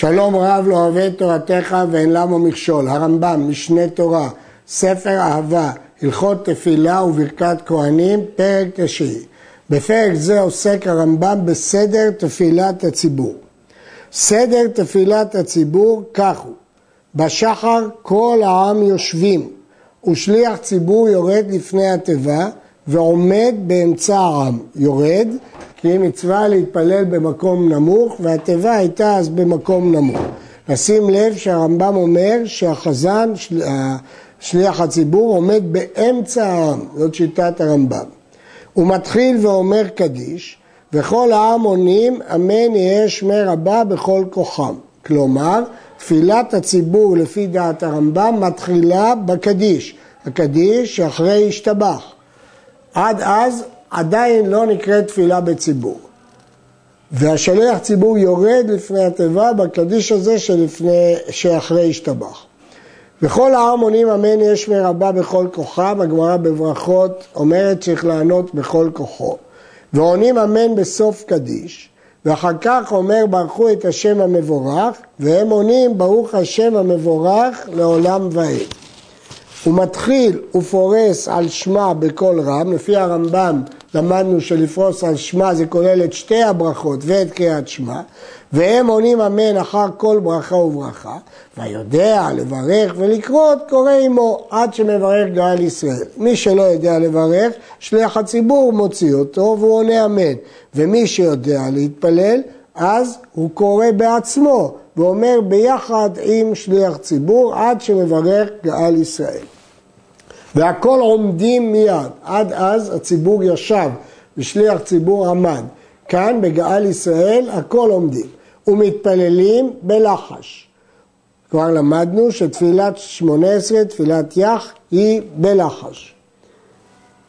שלום רב לא אוהב את תורתך ואין למה מכשול. הרמב"ם, משנה תורה, ספר אהבה, הלכות תפילה וברכת כהנים, פרק תשיעי. בפרק זה עוסק הרמב"ם בסדר תפילת הציבור. סדר תפילת הציבור כך הוא, בשחר כל העם יושבים, ושליח ציבור יורד לפני התיבה ועומד באמצע העם. יורד כי מצווה להתפלל במקום נמוך, והתיבה הייתה אז במקום נמוך. נשים לב שהרמב"ם אומר שהחזן, שליח הציבור, עומד באמצע העם, זאת שיטת הרמב"ם. הוא מתחיל ואומר קדיש, וכל העם עונים, אמן יהיה שמי רבה בכל כוחם. כלומר, תפילת הציבור לפי דעת הרמב"ם מתחילה בקדיש, הקדיש שאחרי השתבח. עד אז עדיין לא נקראת תפילה בציבור. והשליח ציבור יורד לפני התיבה בקדיש הזה שלפני, שאחרי השתבח. וכל העם עונים אמן יש מרבה בכל כוחם, הגמרא בברכות אומרת צריך לענות בכל כוחו. ועונים אמן בסוף קדיש, ואחר כך אומר ברכו את השם המבורך, והם עונים ברוך השם המבורך לעולם ועד. הוא מתחיל ופורס על שמה בקול רם, לפי הרמב"ם למדנו שלפרוס על שמה זה כולל את שתי הברכות ואת קריאת שמע, והם עונים אמן אחר כל ברכה וברכה, והיודע לברך ולקרות קורא עמו עד שמברך גאל ישראל. מי שלא יודע לברך, שליח הציבור מוציא אותו והוא עונה אמן, ומי שיודע להתפלל, אז הוא קורא בעצמו ואומר ביחד עם שליח ציבור עד שמברך גאל ישראל. והכל עומדים מיד. עד אז הציבור ישב ושליח ציבור עמד. כאן בגאל ישראל הכל עומדים. ומתפללים בלחש. כבר למדנו שתפילת שמונה עשרה, תפילת יח, היא בלחש.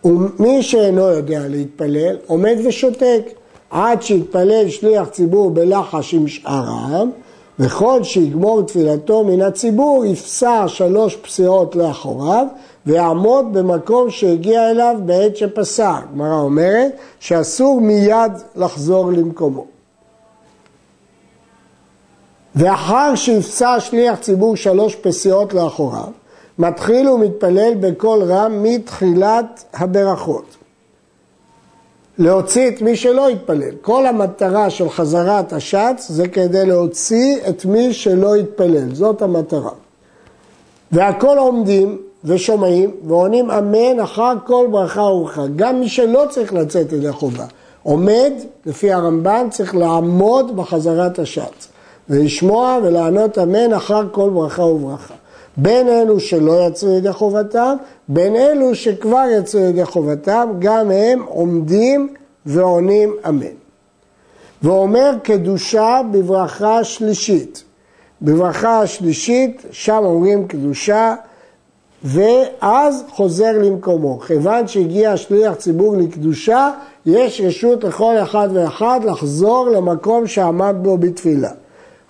ומי שאינו יודע להתפלל, עומד ושותק עד שיתפלל שליח ציבור בלחש עם שאר העם, וכל שיגמור תפילתו מן הציבור יפסע שלוש פסיעות לאחוריו ויעמוד במקום שהגיע אליו בעת שפסע. הגמרא אומרת שאסור מיד לחזור למקומו. ואחר שיפסע שליח ציבור שלוש פסיעות לאחוריו, מתחיל ומתפלל בקול רם מתחילת הברכות. להוציא את מי שלא התפלל. כל המטרה של חזרת השץ זה כדי להוציא את מי שלא התפלל, זאת המטרה. והכל עומדים ושומעים ועונים אמן אחר כל ברכה וברכה. גם מי שלא צריך לצאת ידי חובה, עומד, לפי הרמב"ן, צריך לעמוד בחזרת השץ ולשמוע ולענות אמן אחר כל ברכה וברכה. בין אלו שלא יצאו ידי חובתם, בין אלו שכבר יצאו ידי חובתם, גם הם עומדים ועונים אמן. ואומר קדושה בברכה שלישית. בברכה השלישית, שם אומרים קדושה, ואז חוזר למקומו. כיוון שהגיע שליח ציבור לקדושה, יש רשות לכל אחד ואחד לחזור למקום שעמד בו בתפילה.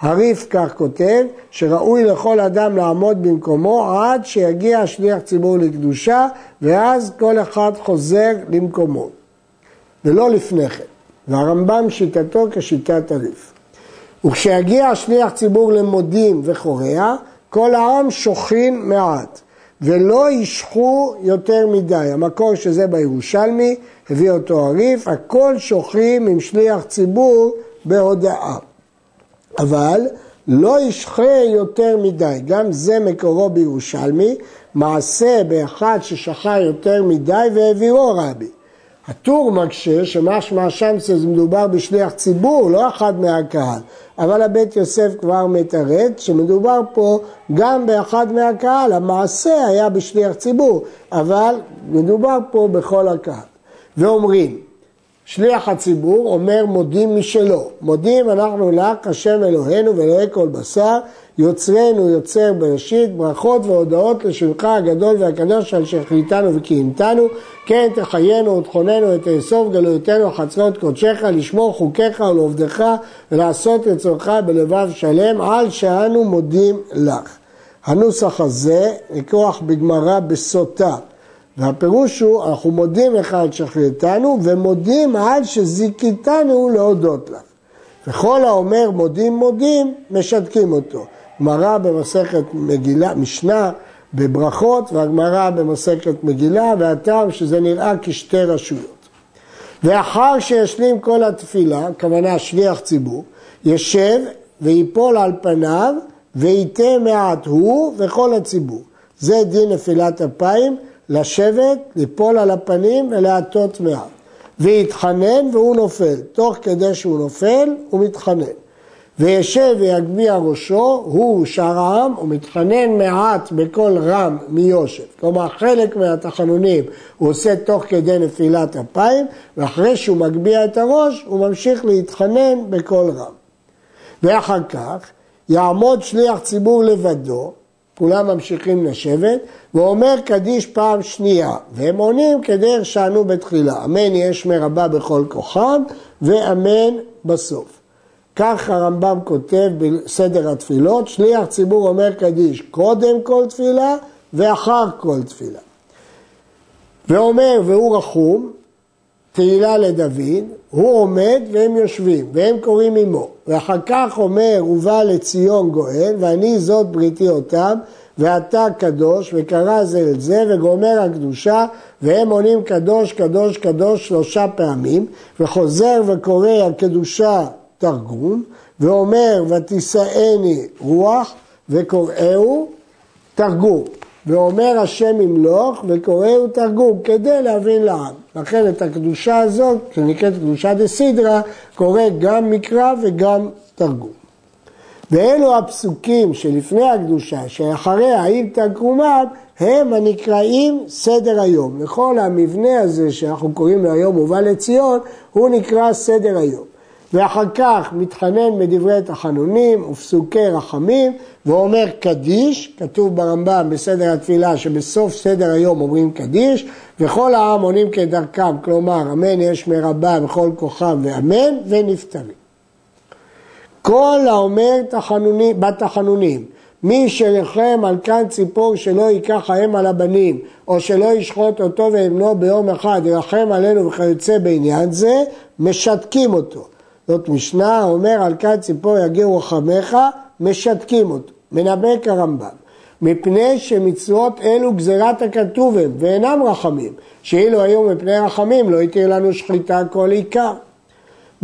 הריף כך כותב, שראוי לכל אדם לעמוד במקומו עד שיגיע שליח ציבור לקדושה, ואז כל אחד חוזר למקומו, ולא לפני כן. והרמב"ם שיטתו כשיטת הריף. וכשיגיע שליח ציבור למודים וחורע, כל העם שוכין מעט, ולא ישחו יותר מדי. המקור שזה בירושלמי, הביא אותו הריף, הכל שוכרים עם שליח ציבור בהודאה. אבל לא ישחה יותר מדי, גם זה מקורו בירושלמי, מעשה באחד ששחה יותר מדי והעבירו רבי. הטור מקשה שמשמע שם שזה מדובר בשליח ציבור, לא אחד מהקהל, אבל הבית יוסף כבר מתרץ שמדובר פה גם באחד מהקהל, המעשה היה בשליח ציבור, אבל מדובר פה בכל הקהל. ואומרים, שליח הציבור אומר מודים משלו, מודים אנחנו לך השם אלוהינו ואלוהי כל בשר, יוצרנו יוצר בראשית, ברכות והודעות לשמך הגדול והקדוש על שהחליטנו וקיימתנו, כן תחיינו ותכוננו ותאסוף גלויותינו וחצרות קודשך, לשמור חוקיך ולעובדך ולעשות רצונך בלבב שלם, על שאנו מודים לך. הנוסח הזה לקוח בגמרא בסוטה. והפירוש הוא, אנחנו מודים לך על שחררתנו ומודים על שזיכיתנו להודות לך. וכל האומר מודים מודים, משתקים אותו. גמרא במסכת מגילה, משנה בברכות, והגמרא במסכת מגילה, והטעם שזה נראה כשתי רשויות. ואחר שישלים כל התפילה, כוונה שליח ציבור, ישב ויפול על פניו וייתה מעט הוא וכל הציבור. זה דין נפילת אפיים, לשבת, ליפול על הפנים ולהטות מעט. ויתחנן והוא נופל. תוך כדי שהוא נופל, הוא מתחנן. וישב ויגביה ראשו, הוא שאר העם, ומתחנן מעט בקול רם מיושב. כלומר, חלק מהתחנונים הוא עושה תוך כדי נפילת אפיים, ואחרי שהוא מגביה את הראש, הוא ממשיך להתחנן בקול רם. ואחר כך יעמוד שליח ציבור לבדו, כולם ממשיכים לשבת, ואומר קדיש פעם שנייה, והם עונים כדרך שענו בתחילה, אמן יש מרבה בכל כוחם, ואמן בסוף. כך הרמב"ם כותב בסדר התפילות, שליח ציבור אומר קדיש קודם כל תפילה ואחר כל תפילה. ואומר והוא רחום, תהילה לדוד, הוא עומד והם יושבים, והם קוראים עמו. ואחר כך אומר, ובא לציון גואל, ואני זאת בריתי אותם, ואתה קדוש, וקרא זה אל זה, וגומר הקדושה, והם עונים קדוש, קדוש, קדוש שלושה פעמים, וחוזר וקורא הקדושה תרגום, ואומר ותישאני רוח, וקוראהו תרגום. ואומר השם ימלוך וקוראהו תרגום כדי להבין לעם. לכן את הקדושה הזאת, שנקראת קדושה דה סידרה, קורא גם מקרא וגם תרגום. ואלו הפסוקים שלפני הקדושה, שאחריה עם תרגומם, הם הנקראים סדר היום. לכל המבנה הזה שאנחנו קוראים לו היום מובא לציון, הוא נקרא סדר היום. ואחר כך מתחנן בדברי תחנונים ופסוקי רחמים ואומר קדיש, כתוב ברמב"ם בסדר התפילה שבסוף סדר היום אומרים קדיש וכל העם עונים כדרכם, כלומר אמן יש מרבה בכל כוחם ואמן ונפטרים. כל האומר תחנונים, בתחנונים מי שריחם על כאן ציפור שלא ייקח האם על הבנים, או שלא ישחוט אותו ואמנו ביום אחד, ירחם עלינו וכיוצא בעניין זה, משתקים אותו. זאת משנה, אומר על כאן ציפור יגיעו רחמך, משתקים אותו. מנבק הרמב"ם. מפני שמצוות אלו גזירת הכתוב הם, ואינם רחמים, שאילו היו מפני רחמים לא התיר לנו שחיטה כל עיקר.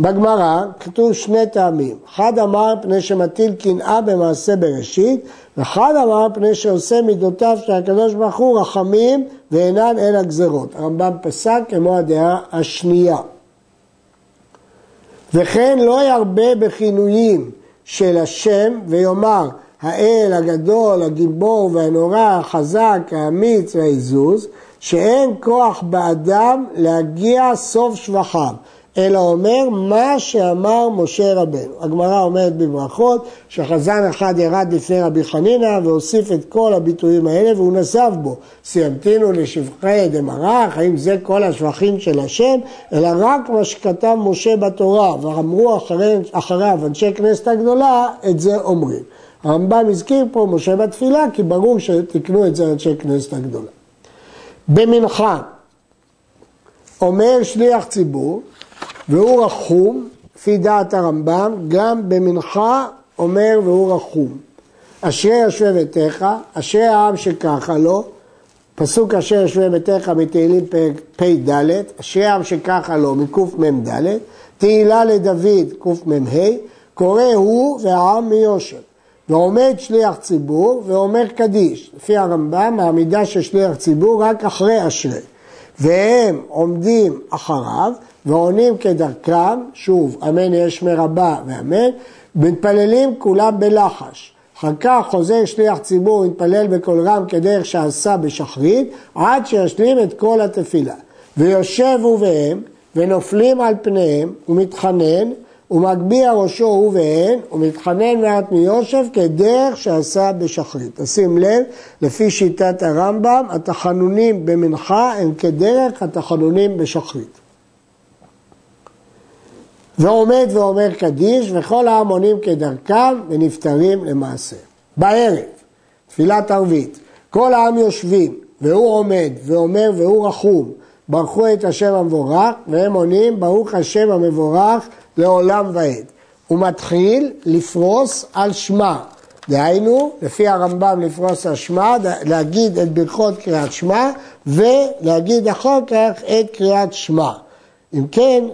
בגמרא כתוב שני טעמים, אחד אמר פני שמטיל קנאה במעשה בראשית, ואחד אמר פני שעושה מידותיו של הקדוש ברוך הוא רחמים ואינן אלא גזרות. הרמב"ם פסק כמו הדעה השנייה. וכן לא ירבה בכינויים של השם ויאמר האל הגדול, הגיבור והנורא, החזק, האמיץ והעזוז, שאין כוח באדם להגיע סוף שבחיו. אלא אומר מה שאמר משה רבנו. הגמרא אומרת בברכות שחזן אחד ירד לפני רבי חנינא והוסיף את כל הביטויים האלה והוא נזף בו. סיימתינו לשבחי דמרח, האם זה כל השבחים של השם, אלא רק מה שכתב משה בתורה ואמרו אחרי, אחריו אנשי כנסת הגדולה, את זה אומרים. הרמב"ם הזכיר פה משה בתפילה כי ברור שתיקנו את זה אנשי כנסת הגדולה. במנחה אומר שליח ציבור והוא רחום, לפי דעת הרמב"ם, גם במנחה אומר והוא רחום. אשרי יושבי ביתך, אשרי העם שככה לו, פסוק אשר יושבי ביתך מתהילים פ"ד, אשרי העם שככה לו מקמ"ד, תהילה לדוד קמ"ה, קורא הוא והעם מיושר. ועומד שליח ציבור ואומר קדיש. לפי הרמב"ם, העמידה של שליח ציבור רק אחרי אשרי. והם עומדים אחריו ועונים כדרכם, שוב, אמן יש מרבה ואמן, מתפללים כולם בלחש. אחר כך חוזר שליח ציבור ומתפלל בקול רם כדרך שעשה בשחרית, עד שישלים את כל התפילה. ויושב הוא והם, ונופלים על פניהם, ומתחנן, ומגביה ראשו הוא והן, ומתחנן מעט מיושב כדרך שעשה בשחרית. תשים לב, לפי שיטת הרמב"ם, התחנונים במנחה הם כדרך התחנונים בשחרית. ועומד ואומר קדיש, וכל ההמונים כדרכם, ונפטרים למעשה. בערב, תפילת ערבית, כל העם יושבים, והוא עומד, ואומר והוא רחום, ברכו את השם המבורך, והם עונים, ברוך השם המבורך לעולם ועד. הוא מתחיל לפרוס על שמע. דהיינו, לפי הרמב"ם לפרוס על שמע, להגיד את ברכות קריאת שמע ולהגיד אחר כך את קריאת שמע. אם כן,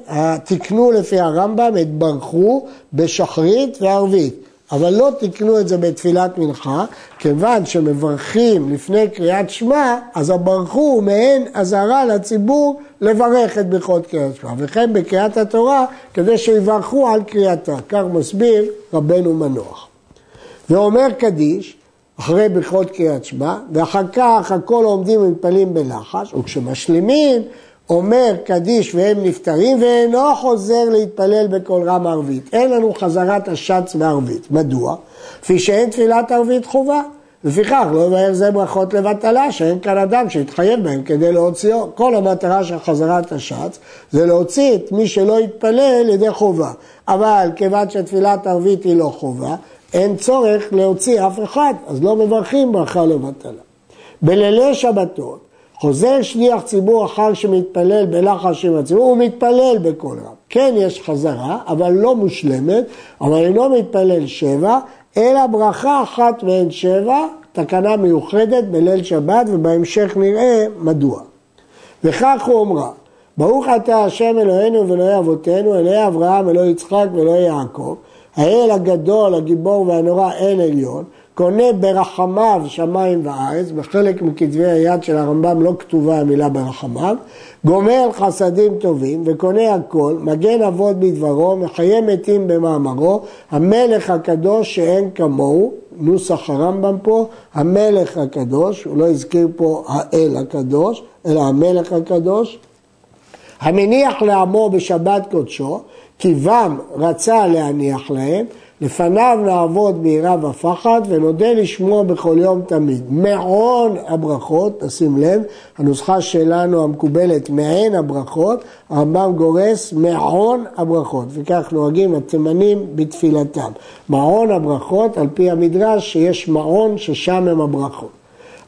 תקנו לפי הרמב"ם את ברכו בשחרית וערבית. אבל לא תקנו את זה בתפילת מנחה, כיוון שמברכים לפני קריאת שמע, אז הברכו הוא מעין אזהרה לציבור לברך את ברכות קריאת שמע, וכן בקריאת התורה, כדי שיברכו על קריאתה. כך מסביר רבנו מנוח. ואומר קדיש, אחרי ברכות קריאת שמע, ואחר כך הכל עומדים ומתפללים בלחש, וכשמשלימים אומר קדיש והם נפטרים ואינו חוזר להתפלל בקול רם ערבית. אין לנו חזרת השץ בערבית. מדוע? כפי שאין תפילת ערבית חובה. לפיכך לא יבהר זה ברכות לבטלה, שאין כאן אדם שיתחייב בהם כדי להוציאו. כל המטרה של חזרת השץ זה להוציא את מי שלא יתפלל לידי חובה. אבל כיוון שתפילת ערבית היא לא חובה, אין צורך להוציא אף אחד, אז לא מברכים ברכה לבטלה. בלילי שבתות חוזר שליח ציבור אחר שמתפלל בלחש עם הציבור, הוא מתפלל בקול רם. כן יש חזרה, אבל לא מושלמת, אבל אינו מתפלל שבע, אלא ברכה אחת מהן שבע, תקנה מיוחדת בליל שבת, ובהמשך נראה מדוע. וכך הוא אומרה, ברוך אתה השם אלוהינו ואלוהי אבותינו, אלוהי אברהם, אלוהי יצחק ואלוהי יעקב, האל הגדול, הגיבור והנורא, אל עליון, קונה ברחמיו שמיים וארץ, בחלק מכתבי היד של הרמב"ם לא כתובה המילה ברחמיו, גומר חסדים טובים וקונה הכל, מגן אבות בדברו, מחיה מתים במאמרו, המלך הקדוש שאין כמוהו, נוסח הרמב"ם פה, המלך הקדוש, הוא לא הזכיר פה האל הקדוש, אלא המלך הקדוש, המניח לעמו בשבת קודשו, כי בם רצה להניח להם, לפניו נעבוד ביראה ופחד ונודה לשמוע בכל יום תמיד. מעון הברכות, תשים לב, הנוסחה שלנו המקובלת מעין הברכות, הרמב"ם גורס מעון הברכות, וכך נוהגים התימנים בתפילתם. מעון הברכות, על פי המדרש שיש מעון ששם הם הברכות.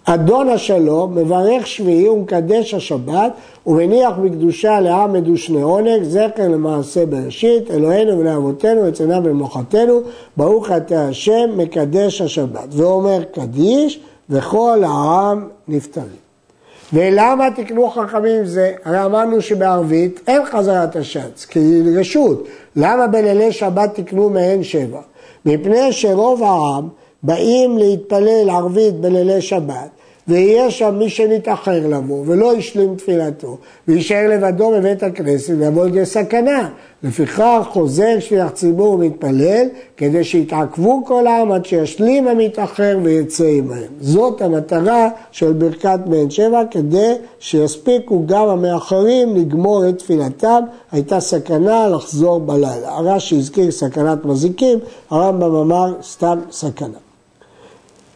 אדון השלום, מברך שביעי ומקדש השבת ומניח בקדושה לעם מדושני עונג, זכר למעשה בראשית, אלוהינו ולאבותינו, אצלנו ולמנוחתנו, ברוך אתה השם, מקדש השבת. ואומר קדיש, וכל העם נפטרים. ולמה תקנו חכמים זה? הרי אמרנו שבערבית אין חזרת השץ, כי היא רשות. למה בלילי שבת תקנו מהן שבע? מפני שרוב העם באים להתפלל ערבית בלילי שבת, ויהיה שם מי שנתאחר לבוא ולא השלים תפילתו ויישאר לבדו בבית הכנסת ויבוא לידי סכנה. לפיכך חוזר שליח ציבור ומתפלל כדי שיתעכבו כל העם עד שישלים המתאחר ויצא עמהם. זאת המטרה של ברכת בן שבע כדי שיספיקו גם המאחרים לגמור את תפילתם. הייתה סכנה לחזור בלילה. הרש"י הזכיר סכנת מזיקים, הרמב"ם אמר סתם סכנה.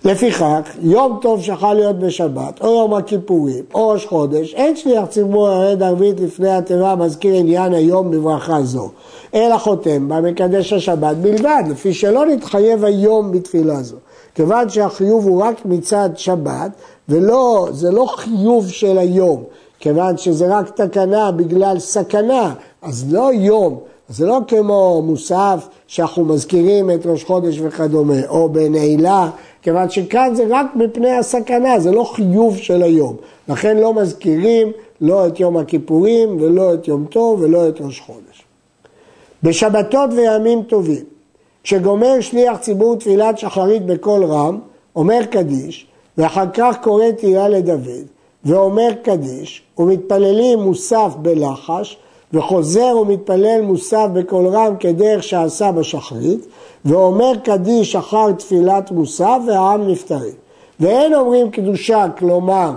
לפיכך, יום טוב שיכול להיות בשבת, או יום הכיפורים, או ראש חודש, אין שליח ציבור ירד ערבית לפני התיבה מזכיר עניין היום בברכה זו, אלא חותם בה מקדש השבת בלבד, לפי שלא נתחייב היום בתפילה זו. כיוון שהחיוב הוא רק מצד שבת, ולא, זה לא חיוב של היום, כיוון שזה רק תקנה בגלל סכנה, אז לא יום, זה לא כמו מוסף שאנחנו מזכירים את ראש חודש וכדומה, או בנעילה כיוון שכאן זה רק מפני הסכנה, זה לא חיוב של היום. לכן לא מזכירים לא את יום הכיפורים ולא את יום טוב ולא את ראש חודש. בשבתות וימים טובים, כשגומר שליח ציבור תפילת שחרית בקול רם, אומר קדיש, ואחר כך קורא תהילה לדוד, ואומר קדיש, ומתפללים מוסף בלחש, וחוזר ומתפלל מוסף בקול רם כדרך שעשה בשחרית, ואומר קדיש אחר תפילת מוסף והעם נפטרים. ואין אומרים קדושה, כלומר,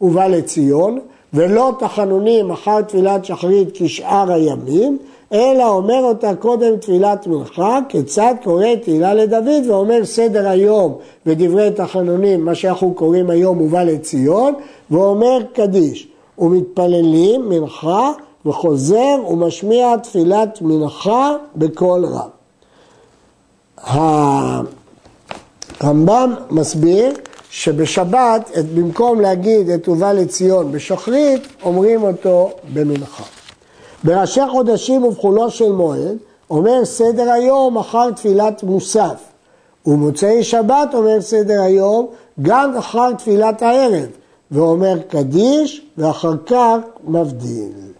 ובא לציון, ולא תחנונים אחר תפילת שחרית כשאר הימים, אלא אומר אותה קודם תפילת מנחה, כיצד קורא תהילה לדוד ואומר סדר היום ודברי תחנונים, מה שאנחנו קוראים היום ובא לציון, ואומר קדיש, ומתפללים מנחה וחוזר ומשמיע תפילת מנחה בקול רם. הרמב"ם מסביר שבשבת, במקום להגיד את ובא לציון בשחרית, אומרים אותו במנחה. בראשי חודשים ובחולו של מועד, אומר סדר היום אחר תפילת מוסף. ומוצאי שבת אומר סדר היום גם אחר תפילת הערב, ואומר קדיש ואחר כך מבדיל.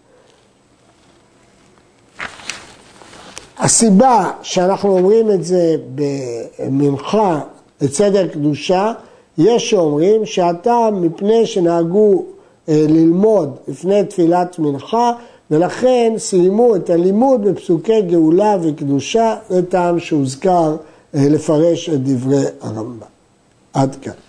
הסיבה שאנחנו אומרים את זה במנחה, סדר קדושה, יש שאומרים שהטעם מפני שנהגו אה, ללמוד לפני תפילת מנחה ולכן סיימו את הלימוד בפסוקי גאולה וקדושה, זה טעם שהוזכר אה, לפרש את דברי הרמב"ם. עד כאן.